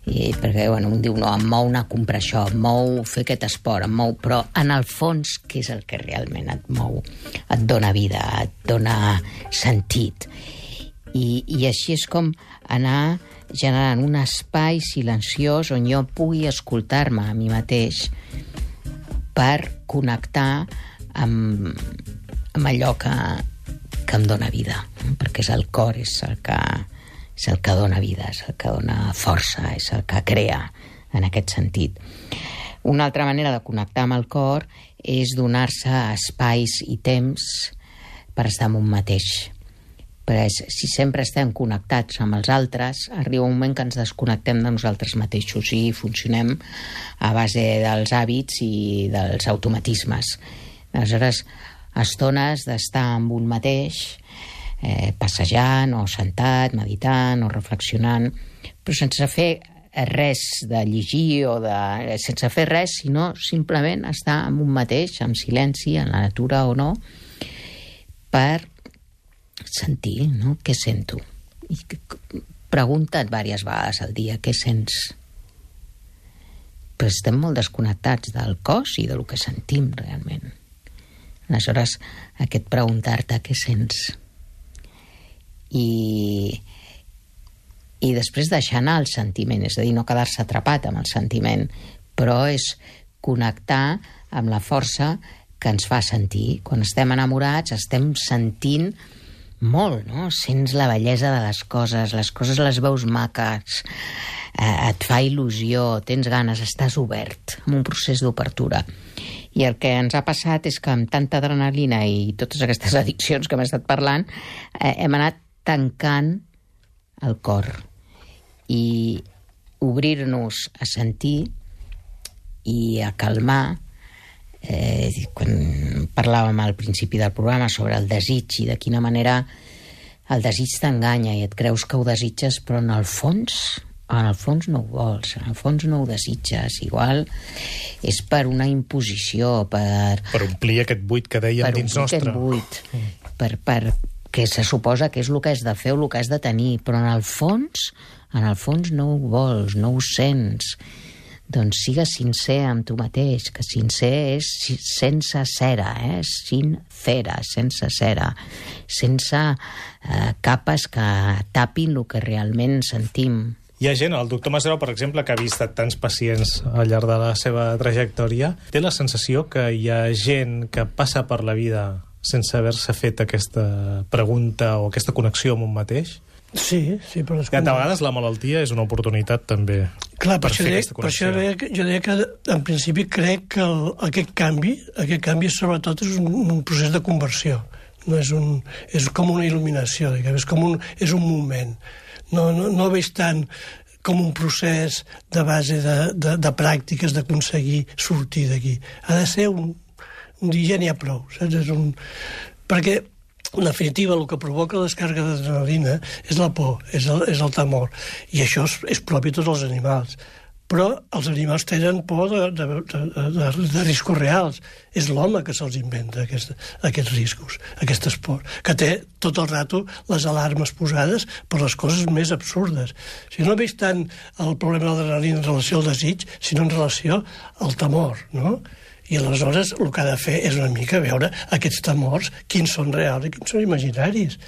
S2: I, perquè bueno, un diu, no, em mou anar a comprar això, em mou fer aquest esport, em mou... Però en el fons, què és el que realment et mou? Et dona vida, et dona sentit. I, i així és com anar generant un espai silenciós on jo pugui escoltar-me a mi mateix per connectar amb, amb allò que, que em dona vida, perquè és el cor, és el que, és el que dona vida, és el que dona força, és el que crea en aquest sentit. Una altra manera de connectar amb el cor és donar-se espais i temps per estar amb un mateix. Però és, si sempre estem connectats amb els altres, arriba un moment que ens desconnectem de nosaltres mateixos i funcionem a base dels hàbits i dels automatismes. Aleshores, estones d'estar amb un mateix eh, passejant o sentat, meditant o reflexionant, però sense fer res de llegir o de... sense fer res, sinó simplement estar amb un mateix, en silenci, en la natura o no, per sentir, no? Què sento? I pregunta't diverses vegades al dia què sents. Però estem molt desconnectats del cos i del que sentim realment. Aleshores, aquest preguntar-te què sents i, i després deixar anar el sentiment, és a dir, no quedar-se atrapat amb el sentiment, però és connectar amb la força que ens fa sentir. Quan estem enamorats estem sentint molt, no? Sents la bellesa de les coses, les coses les veus maques, eh, et fa il·lusió, tens ganes, estàs obert, en un procés d'obertura. I el que ens ha passat és que amb tanta adrenalina i totes aquestes addiccions que hem estat parlant, eh, hem anat tancant el cor i obrir-nos a sentir i a calmar eh, quan parlàvem al principi del programa sobre el desig i de quina manera el desig t'enganya i et creus que ho desitges però en el fons en el fons no ho vols, en el fons no ho desitges. Igual és per una imposició, per...
S1: Per omplir aquest buit que dèiem dins nostre.
S2: Per buit, mm. per, per, que se suposa que és el que has de fer o el que has de tenir, però en el fons, en el fons no ho vols, no ho sents. Doncs sigues sincer amb tu mateix, que sincer és sense cera, eh? sincera, sense cera, sense eh, capes que tapin el que realment sentim.
S1: Hi ha gent, el doctor Masero, per exemple, que ha vist tants pacients al llarg de la seva trajectòria, té la sensació que hi ha gent que passa per la vida sense haver-se fet aquesta pregunta o aquesta connexió amb un mateix?
S5: Sí, sí, però... És
S1: que de vegades la malaltia és una oportunitat també
S5: Clar, per, per fer aquesta connexió. Per això deia, que, jo deia que en principi crec que el, aquest canvi, aquest canvi sobretot és un, un procés de conversió. No és, un, és com una il·luminació, diguem, és com un, és un moment. No, no, no veig tant com un procés de base de, de, de pràctiques d'aconseguir sortir d'aquí. Ha de ser un, dia ja n'hi ha prou, saps? És un... Perquè en definitiva, el que provoca la descàrrega d'adrenalina és la por, és el, és el temor. I això és, és propi de tots els animals. però els animals tenen por de, de, de, de, de riscos reals. És l'home que se'ls inventa aquest, aquests riscos, aquestes por, que té tot el rato les alarmes posades per les coses més absurdes. Si no veig tant el problema de l'adrenalina en relació al desig, sinó en relació al temor, no? I aleshores el que ha de fer és una mica veure aquests temors, quins són reals i quins són imaginaris.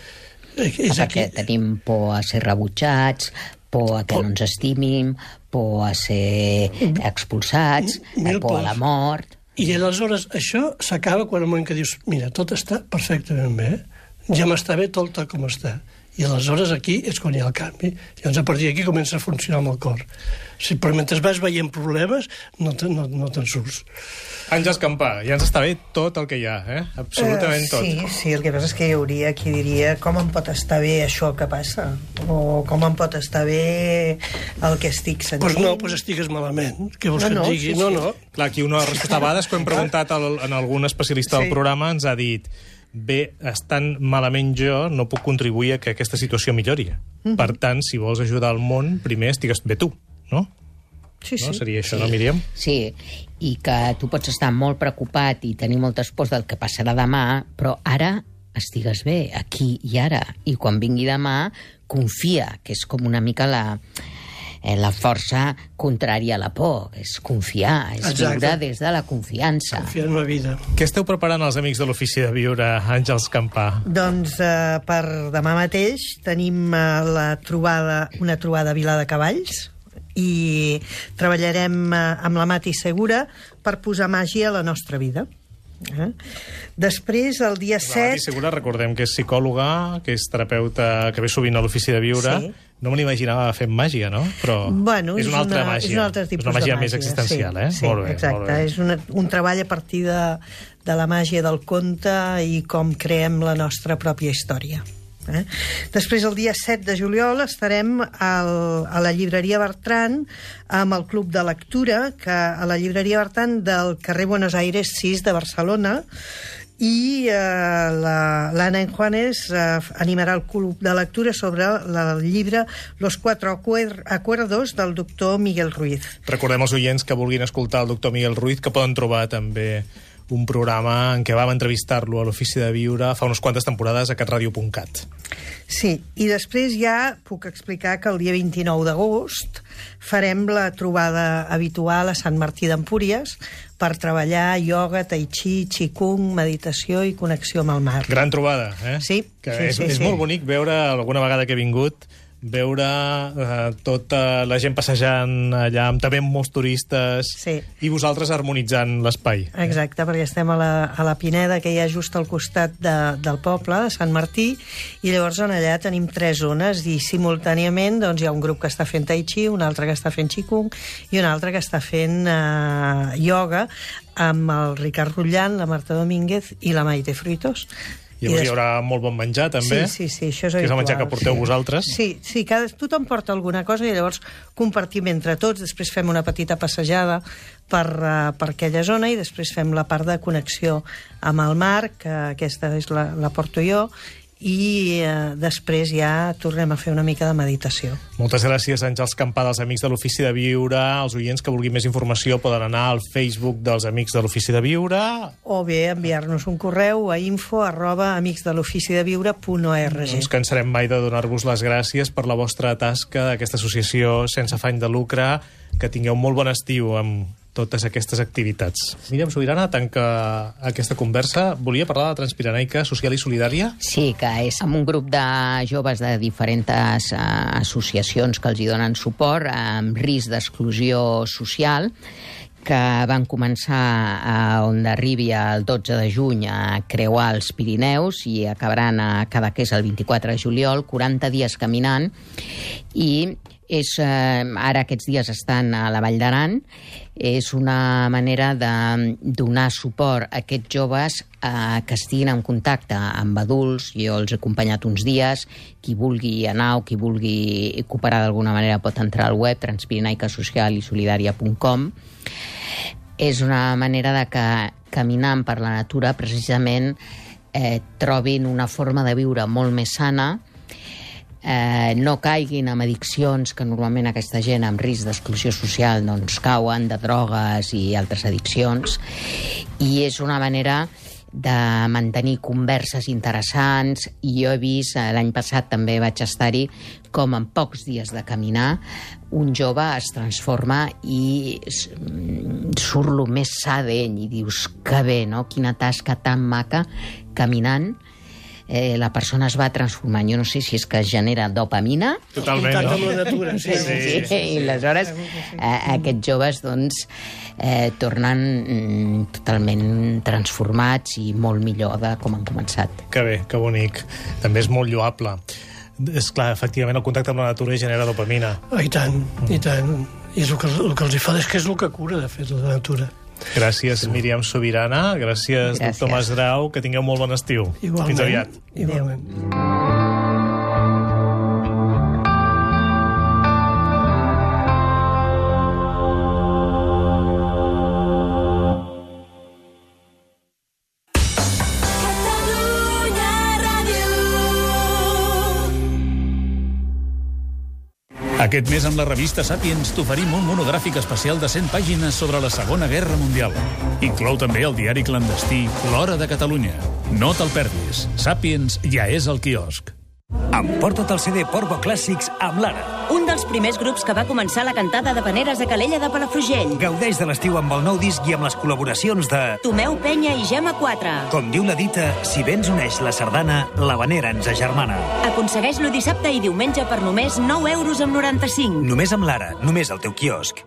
S2: És Perquè aquí... tenim por a ser rebutjats, por a que por... no ens estimin, por a ser expulsats, Mil por a la mort...
S5: I aleshores això s'acaba quan el moment que dius mira, tot està perfectament bé, ja m'està bé tot tal com està. I aleshores aquí és quan hi ha el canvi. Llavors a partir d'aquí comença a funcionar amb el cor. Sí, però mentre vas veient problemes no te'n no, no te surts.
S1: Àngels Campà, ja ens està bé tot el que hi ha, eh? Absolutament uh, tot.
S6: Sí, sí, el que passa és que hi hauria qui diria com em pot estar bé això que passa? O com em pot estar bé el que estic sentint?
S5: Doncs pues no, pues estigues malament. Què vols no, que et digui? Sí, sí. No, no.
S1: Clar, aquí una resposta a vegades, quan hem preguntat al, en algun especialista sí. del programa, ens ha dit bé, estant malament jo, no puc contribuir a que aquesta situació millori. Mm -hmm. Per tant, si vols ajudar el món, primer estigues bé tu no?
S6: Sí, sí.
S1: No? Seria això,
S2: sí.
S1: no, Míriam?
S2: Sí, i que tu pots estar molt preocupat i tenir moltes pors del que passarà demà, però ara estigues bé, aquí i ara. I quan vingui demà, confia, que és com una mica la, eh, la força contrària a la por, és confiar, és Exacte. viure des de la confiança.
S5: Confiar en la vida.
S1: Què esteu preparant els amics de l'Ofici de Viure, Àngels Campà?
S6: Doncs eh, per demà mateix tenim eh, la trobada, una trobada a Vila de Cavalls, i treballarem eh, amb la Mati Segura per posar màgia a la nostra vida. Eh? Després, el dia la 7...
S1: Mati Segura, recordem que és psicòloga, que és terapeuta, que ve sovint a l'ofici de viure. Sí. No me l'imaginava fent màgia, no? Però
S6: bueno,
S1: és, una altra màgia.
S6: És un altre tipus
S1: és una màgia,
S6: màgia
S1: més existencial,
S6: sí,
S1: eh?
S6: Sí,
S1: molt bé,
S6: exacte.
S1: Molt bé.
S6: És una, un treball a partir de, de la màgia del conte i com creem la nostra pròpia història. Eh? Després, el dia 7 de juliol, estarem al, a la llibreria Bertran amb el Club de Lectura, que a la llibreria Bertran del carrer Buenos Aires 6 de Barcelona, i eh, l'Anna en Juanes eh, animarà el club de lectura sobre el llibre Los cuatro acuerdos del doctor Miguel Ruiz.
S1: Recordem als oients que vulguin escoltar el doctor Miguel Ruiz que poden trobar també un programa en què vam entrevistar-lo a l'Ofici de Viure fa unes quantes temporades a catradio.cat.
S6: Sí, i després ja puc explicar que el dia 29 d'agost farem la trobada habitual a Sant Martí d'Empúries per treballar ioga, tai chi, qigong, meditació i connexió amb el mar.
S1: Gran trobada, eh?
S6: Sí.
S1: Que
S6: sí,
S1: és,
S6: sí,
S1: és
S6: sí.
S1: molt bonic veure alguna vegada que he vingut veure eh, tota la gent passejant allà, amb també molts turistes,
S6: Sí.
S1: i vosaltres harmonitzant l'espai.
S6: Exacte, perquè estem a la, a la Pineda, que hi ha just al costat de, del poble, de Sant Martí, i llavors en allà tenim tres zones, i simultàniament doncs, hi ha un grup que està fent tai chi, un altre que està fent qigong, i un altre que està fent eh, ioga, amb el Ricard Rutllant, la Marta Domínguez i la Maite Fruitos.
S1: Llavors
S6: I
S1: hi haurà molt bon menjar, també.
S6: Sí, sí, sí, això és
S1: Que és el menjar que
S6: habitual,
S1: porteu
S6: sí.
S1: vosaltres.
S6: Sí, sí, cada, tothom porta alguna cosa i llavors compartim entre tots, després fem una petita passejada per, uh, per aquella zona i després fem la part de connexió amb el mar, que aquesta és la, la porto jo, i uh, després ja tornem a fer una mica de meditació.
S1: Moltes gràcies, Àngels Campà, dels Amics de l'Ofici de Viure. Els oients que vulguin més informació poden anar al Facebook dels Amics de l'Ofici de Viure.
S6: O bé enviar-nos un correu a info arroba amicsdeloficideviure.org.
S1: No ens cansarem mai de donar-vos les gràcies per la vostra tasca d'aquesta associació sense afany de lucre. Que tingueu molt bon estiu amb totes aquestes activitats. Míriam Sobirana tanca aquesta conversa. Volia parlar de Transpiranaica Social i Solidària?
S2: Sí, que és amb un grup de joves de diferents uh, associacions que els hi donen suport amb risc d'exclusió social que van començar a on arribi el 12 de juny a creuar els Pirineus i acabaran a Cadaqués el 24 de juliol, 40 dies caminant i és, eh, ara aquests dies estan a la Vall d'Aran, és una manera de donar suport a aquests joves eh, que estiguin en contacte amb adults. Jo els he acompanyat uns dies. Qui vulgui anar o qui vulgui cooperar d'alguna manera pot entrar al web transpirinaica.social.i.solidària.com És una manera de que caminant per la natura precisament eh, trobin una forma de viure molt més sana eh, no caiguin en addiccions que normalment aquesta gent amb risc d'exclusió social doncs, cauen de drogues i altres addiccions. I és una manera de mantenir converses interessants. I jo he vist, eh, l'any passat també vaig estar-hi, com en pocs dies de caminar un jove es transforma i mm, surt el més sa d'ell i dius que bé, no? quina tasca tan maca caminant eh, la persona es va transformant. Jo no sé si és que es genera dopamina.
S1: Totalment,
S5: amb
S1: no?
S5: la natura, sí.
S2: Sí, sí, sí. I aleshores eh, aquests joves doncs, eh, tornen mm, totalment transformats i molt millor de com han començat.
S1: Que bé, que bonic. També és molt lloable. És clar, efectivament, el contacte amb la natura genera dopamina.
S5: Ah, I tant, i tant. I és el que, el que els hi fa és que és el que cura, de fet, la natura.
S1: Gràcies, Míriam Sobirana. Gràcies,
S2: Gràcies.
S1: doctor Masdrau. Que tingueu molt bon estiu.
S5: Igualment.
S1: Fins aviat.
S5: Igualment.
S7: Catalunya
S8: Aquest mes amb la revista Sapiens t'oferim un monogràfic especial de 100 pàgines sobre la Segona Guerra Mundial. Inclou també el diari clandestí L'Hora de Catalunya. No te'l perdis. Sapiens ja és al quiosc.
S9: Emporta't el CD Porvo Clàssics amb l'Ara.
S7: Un dels primers grups que va començar la cantada de paneres a Calella de Palafrugell.
S9: Gaudeix de l'estiu amb el nou disc i amb les col·laboracions de...
S7: Tomeu Penya i Gemma 4.
S9: Com diu la dita, si bé ens uneix la sardana, la vanera ens agermana.
S7: Aconsegueix-lo dissabte i diumenge per només 9 euros amb 95.
S9: Només amb l'Ara, només al teu quiosc.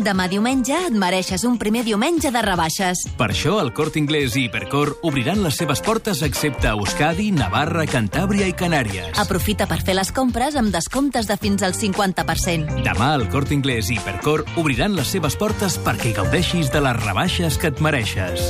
S10: Demà diumenge et mereixes un primer diumenge de rebaixes.
S11: Per això el Cort Inglés i Hipercor obriran les seves portes excepte a Euskadi, Navarra, Cantàbria i Canàries.
S10: Aprofita per fer les compres amb descomptes de fins al 50%.
S11: Demà el Cort Inglés i Hipercor obriran les seves portes perquè gaudeixis de les rebaixes que et mereixes.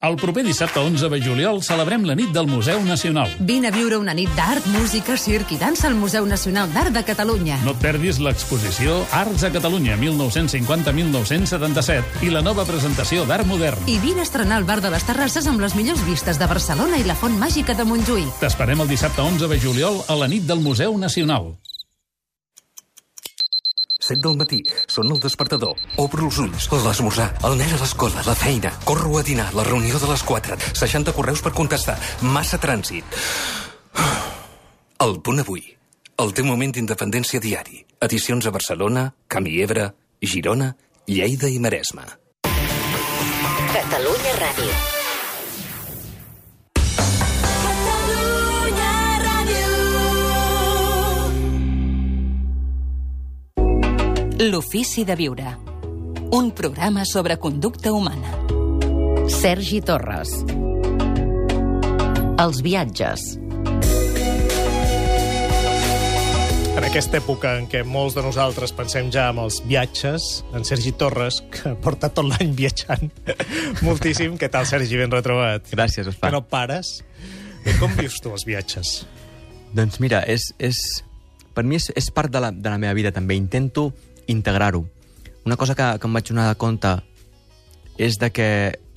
S8: El proper dissabte 11 de juliol celebrem la nit del Museu Nacional.
S12: Vine a viure una nit d'art, música, circ i dansa al Museu Nacional d'Art de Catalunya.
S8: No et perdis l'exposició Arts a Catalunya 1950-1977 i la nova presentació d'art modern.
S12: I vine a estrenar el Bar de les Terrasses amb les millors vistes de Barcelona i la Font Màgica de Montjuïc.
S8: T'esperem el dissabte 11 de juliol a la nit del Museu Nacional.
S13: 7 del matí, són el despertador. Obro els ulls, l'esmorzar, el nen a l'escola, la feina, corro a dinar, la reunió de les 4, 60 correus per contestar, massa trànsit. El punt avui, el teu moment d'independència diari. Edicions a Barcelona, Camí Ebre, Girona, Lleida i Maresme.
S14: Catalunya Ràdio.
S15: L'ofici de viure. Un programa sobre conducta humana.
S2: Sergi Torres. Els viatges.
S1: En aquesta època en què molts de nosaltres pensem ja en els viatges, en Sergi Torres, que porta tot l'any viatjant moltíssim. Què tal, Sergi? Ben retrobat.
S16: Gràcies, Ospa.
S1: Que no pares. I com vius tu els viatges?
S16: Doncs mira, és, és, per mi és, és part de la, de la meva vida també. Intento integrar-ho. Una cosa que, que em vaig donar de compte és de que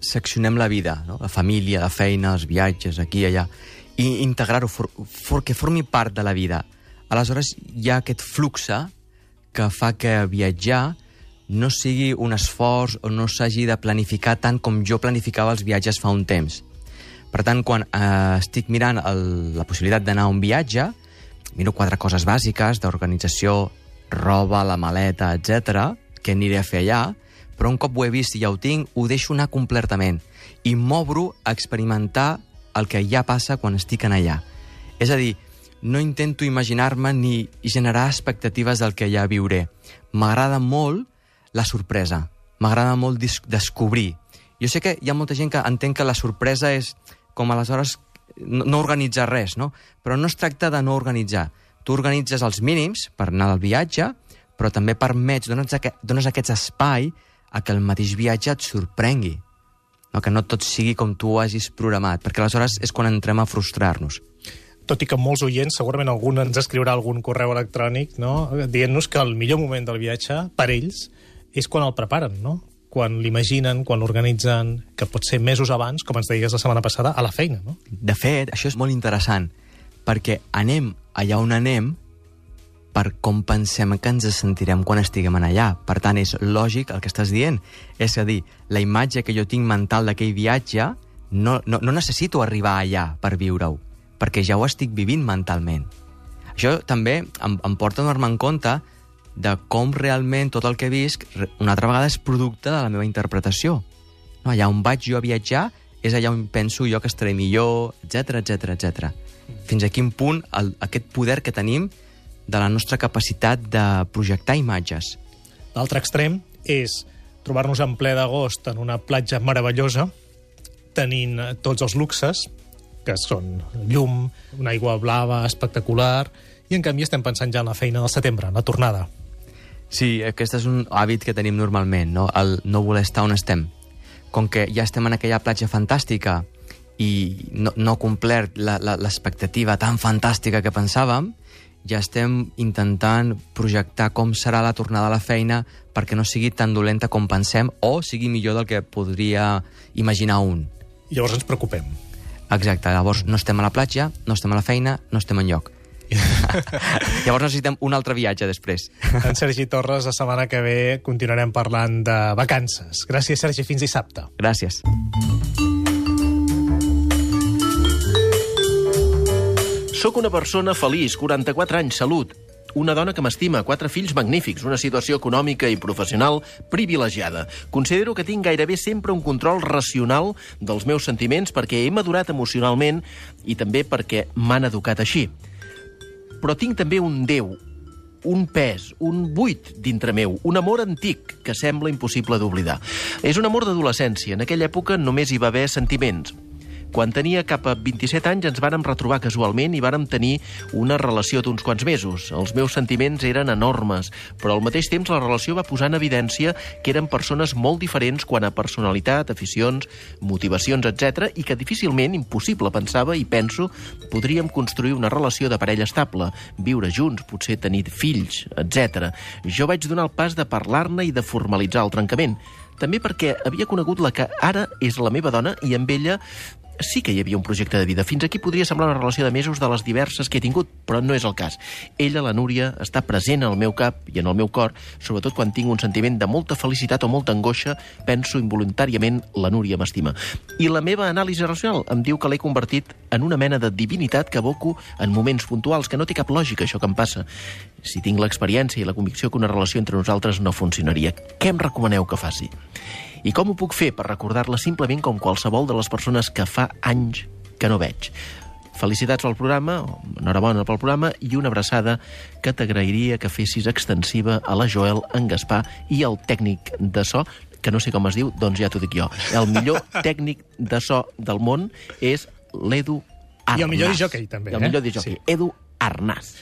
S16: seccionem la vida, no? la família, la feina, els viatges, aquí i allà, i integrar-ho, for, for, que formi part de la vida. Aleshores, hi ha aquest fluxe que fa que viatjar no sigui un esforç o no s'hagi de planificar tant com jo planificava els viatges fa un temps. Per tant, quan eh, estic mirant el, la possibilitat d'anar a un viatge, miro quatre coses bàsiques d'organització, roba, la maleta, etc, que aniré a fer allà, però un cop ho he vist i ja ho tinc, ho deixo anar completament i m'obro a experimentar el que ja passa quan estic en allà. És a dir, no intento imaginar-me ni generar expectatives del que ja viuré. M'agrada molt la sorpresa. M'agrada molt descobrir. Jo sé que hi ha molta gent que entén que la sorpresa és com aleshores no, no organitzar res, no? Però no es tracta de no organitzar. Tu organitzes els mínims per anar al viatge, però també permets, dones, aquest, dones aquest espai a que el mateix viatge et sorprengui. No? Que no tot sigui com tu ho hagis programat, perquè aleshores és quan entrem a frustrar-nos
S1: tot i que molts oients, segurament algun ens escriurà algun correu electrònic, no? dient-nos que el millor moment del viatge, per ells, és quan el preparen, no? quan l'imaginen, quan l'organitzen, que pot ser mesos abans, com ens deies la setmana passada, a la feina. No?
S16: De fet, això és molt interessant, perquè anem allà on anem per com pensem que ens sentirem quan estiguem en allà. Per tant, és lògic el que estàs dient. És a dir, la imatge que jo tinc mental d'aquell viatge no, no, no necessito arribar allà per viure-ho, perquè ja ho estic vivint mentalment. Això també em, em porta a donar-me en compte de com realment tot el que visc una altra vegada és producte de la meva interpretació. No, allà on vaig jo a viatjar és allà on penso jo que estaré millor, etc etc etc. Fins a quin punt el, aquest poder que tenim de la nostra capacitat de projectar imatges.
S1: L'altre extrem és trobar-nos en ple d'agost en una platja meravellosa, tenint tots els luxes, que són llum, una aigua blava espectacular, i en canvi estem pensant ja en la feina del setembre, en la tornada.
S16: Sí, aquest és un hàbit que tenim normalment, no? el no voler estar on estem. Com que ja estem en aquella platja fantàstica i no, no complert l'expectativa tan fantàstica que pensàvem, ja estem intentant projectar com serà la tornada a la feina perquè no sigui tan dolenta com pensem o sigui millor del que podria imaginar un.
S1: I llavors ens preocupem.
S16: Exacte, llavors no estem a la platja, no estem a la feina, no estem en lloc. llavors necessitem un altre viatge després.
S1: En Sergi Torres, la setmana que ve continuarem parlant de vacances. Gràcies, Sergi, fins dissabte.
S16: Gràcies.
S14: Soc una persona feliç, 44 anys, salut. Una dona que m'estima, quatre fills magnífics, una situació econòmica i professional privilegiada. Considero que tinc gairebé sempre un control racional dels meus sentiments perquè he madurat emocionalment i també perquè m'han educat així. Però tinc també un Déu, un pes, un buit dintre meu, un amor antic que sembla impossible d'oblidar. És un amor d'adolescència. En aquella època només hi va haver sentiments, quan tenia cap a 27 anys ens vàrem retrobar casualment i vàrem tenir una relació d'uns quants mesos. Els meus sentiments eren enormes, però al mateix temps la relació va posar en evidència que eren persones molt diferents quan a personalitat, aficions, motivacions, etc i que difícilment, impossible, pensava i penso, podríem construir una relació de parella estable, viure junts, potser tenir fills, etc. Jo vaig donar el pas de parlar-ne i de formalitzar el trencament també perquè havia conegut la que ara és la meva dona i amb ella sí que hi havia un projecte de vida. Fins aquí podria semblar una relació de mesos de les diverses que he tingut, però no és el cas. Ella, la Núria, està present al meu cap i en el meu cor, sobretot quan tinc un sentiment de molta felicitat o molta angoixa, penso involuntàriament la Núria m'estima. I la meva anàlisi racional em diu que l'he convertit en una mena de divinitat que evoco en moments puntuals, que no té cap lògica això que em passa. Si tinc l'experiència i la convicció que una relació entre nosaltres no funcionaria, què em recomaneu que faci? I com ho puc fer per recordar-la simplement com qualsevol de les persones que fa anys que no veig? Felicitats pel programa, enhorabona pel programa i una abraçada que t'agrairia que fessis extensiva a la Joel, en Gaspar i el tècnic de so, que no sé com es diu, doncs ja t'ho dic jo. El millor tècnic de so del món és l'Edu Arnàs.
S1: I el millor disjockey, també.
S14: I el millor disjockey, sí. Edu Arnàs.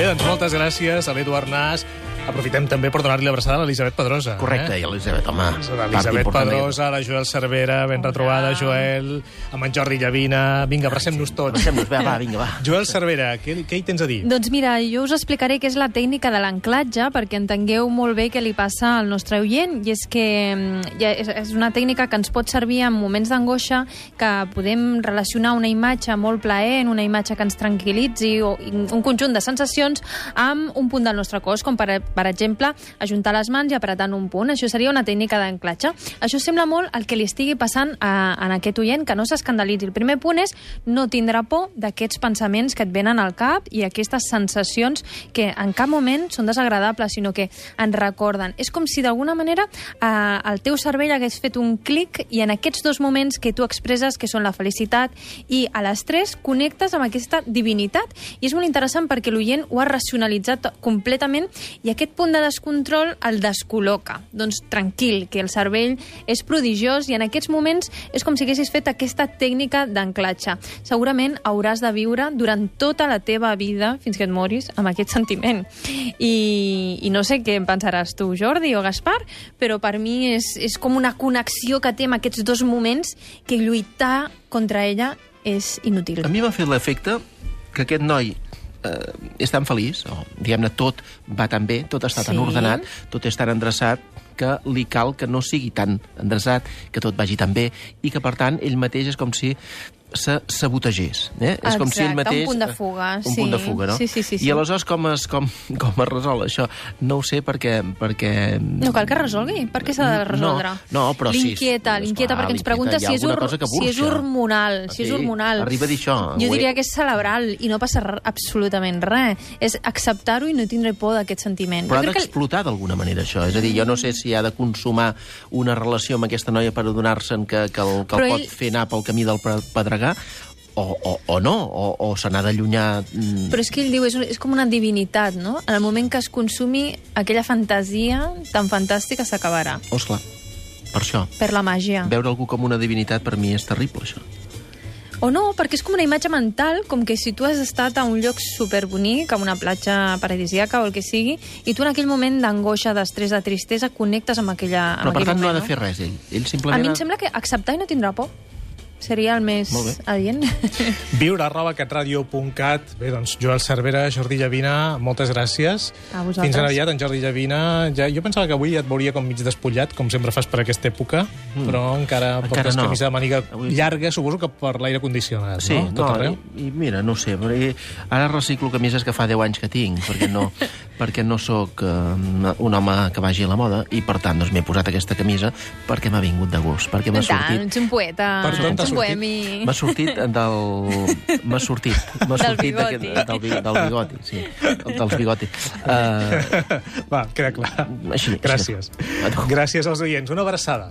S1: Bé, doncs moltes gràcies a l'Edu Arnàs. Aprofitem també per donar-li l'abraçada a l'Elisabet Pedrosa.
S14: Correcte,
S1: eh?
S14: i l'Elisabet, home.
S1: L'Elisabet Pedrosa, la Joel Cervera, ben retrobada, Joel, amb en Jordi Llavina... Vinga, abracem-nos tots.
S14: Abracem-nos, va, va, vinga, va.
S1: Joel Cervera, què, què hi tens a dir?
S17: Doncs mira, jo us explicaré què és la tècnica de l'anclatge perquè entengueu molt bé què li passa al nostre oient, i és que mm, ja és, és una tècnica que ens pot servir en moments d'angoixa, que podem relacionar una imatge molt plaent, una imatge que ens tranquil·litzi, o un conjunt de sensacions amb un punt del nostre cos, com per, per exemple, ajuntar les mans i apretar en un punt. Això seria una tècnica d'anclatge. Això sembla molt el que li estigui passant a, a aquest oient, que no s'escandalitzi. El primer punt és no tindre por d'aquests pensaments que et venen al cap i aquestes sensacions que en cap moment són desagradables, sinó que ens recorden. És com si d'alguna manera eh, el teu cervell hagués fet un clic i en aquests dos moments que tu expresses, que són la felicitat i a l'estrès, connectes amb aquesta divinitat. I és molt interessant perquè l'oient ho ha racionalitzat completament i aquest punt de descontrol el descol·loca. Doncs tranquil, que el cervell és prodigiós i en aquests moments és com si haguessis fet aquesta tècnica d'anclatge. Segurament hauràs de viure durant tota la teva vida, fins que et moris, amb aquest sentiment. I, i no sé què en pensaràs tu, Jordi o Gaspar, però per mi és, és com una connexió que té amb aquests dos moments que lluitar contra ella és inútil.
S14: A mi m'ha fet l'efecte que aquest noi eh, és tan feliç, o diguem-ne tot va tan bé, tot està tan
S17: Sí.
S14: ordenat, tot és tan endreçat, que li cal que no sigui tan endreçat, que tot vagi tan bé, i que, per tant, ell mateix és com si se sabotegés. Eh? és com si ell
S17: Exacte,
S14: mateix...
S17: un punt de fuga,
S14: Un
S17: sí.
S14: punt de fuga, no?
S17: Sí, sí, sí, sí.
S14: I aleshores com es, com, com es resol això? No ho sé perquè... perquè...
S17: No cal que resolgui. Per què s'ha de resoldre?
S14: No, no, però sí,
S17: L'inquieta, l'inquieta perquè ens pregunta si és,
S14: que
S17: si és hormonal. Si és hormonal.
S14: arriba a dir això.
S17: Jo diria que és cerebral i no passa absolutament res. És acceptar-ho i no tindre por d'aquest sentiment.
S14: Però ha
S17: crec que
S14: d'explotar d'alguna manera això. És a dir, jo no sé si ha de consumar una relació amb aquesta noia per adonar-se'n que, que el, que el pot
S17: ell-
S14: fer anar pel camí del pe- pedregar, o, o, o no, o, o se n'ha d'allunyar... mm,
S17: Però és que ell diu, és, és com una divinitat, no? En el moment que es consumi, aquella fantasia tan fantàstica s'acabarà.
S14: Osla, per això.
S17: Per la màgia.
S14: Veure algú com una divinitat per mi és terrible, això.
S17: O no, perquè és com una imatge mental, com que si tu has estat a un lloc superbonic, a una platja paradisíaca o el que sigui, i tu en aquell moment d'angoixa, d'estrès, de tristesa, connectes amb, aquella, amb
S14: Però, per tant, no ha
S17: moment.
S14: de fer res, ell. Ell
S17: A
S14: simplement...
S17: mi
S14: ha-
S17: em sembla que acceptar i no tindrà por seria el més adient.
S1: Viure arroba catradio.cat. Bé, doncs, Joel Cervera, Jordi Llavina, moltes gràcies.
S17: A vosaltres.
S1: Fins ara aviat, en Jordi Llavina. Ja, jo pensava que avui et veuria com mig despullat, com sempre fas per aquesta època,
S14: Mm.
S1: però encara,
S14: Encara
S1: portes
S14: no.
S1: camisa de màniga
S14: Avui-
S1: llarga, suposo que per l'aire condicionat,
S14: Sí,
S1: no? Tot
S14: no,
S1: arreu.
S14: i, i mira, no ho sé, perquè ara reciclo camises que fa 10 anys que tinc, perquè no, perquè no sóc eh, un home que vagi a la moda, i per tant doncs, m'he posat aquesta camisa perquè m'ha vingut de gust, perquè m'ha
S17: I tant,
S14: sortit...
S17: ets un poeta,
S14: Per tant,
S17: ets un
S14: sortit?
S17: bohemi.
S14: M'ha sortit del... M'ha sortit. M'ha
S17: Del
S14: sortit
S17: bigoti.
S14: d'aquest- del, del bigoti, sí. Dels bigoti. Uh,
S1: Va, queda clar.
S14: Així,
S1: Gràcies. Gràcies als oients. Una abraçada.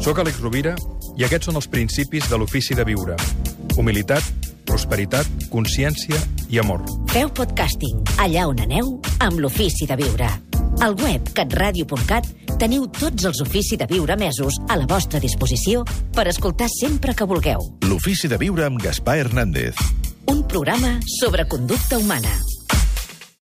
S18: Soc Àlex Rovira i aquests són els principis de l'ofici de viure. Humilitat, prosperitat, consciència i amor.
S19: Feu podcasting allà on aneu amb l'ofici de viure. Al web catradio.cat teniu tots els ofici de viure mesos a la vostra disposició per escoltar sempre que vulgueu.
S20: L'ofici de viure amb Gaspar Hernández.
S19: Un programa sobre conducta humana.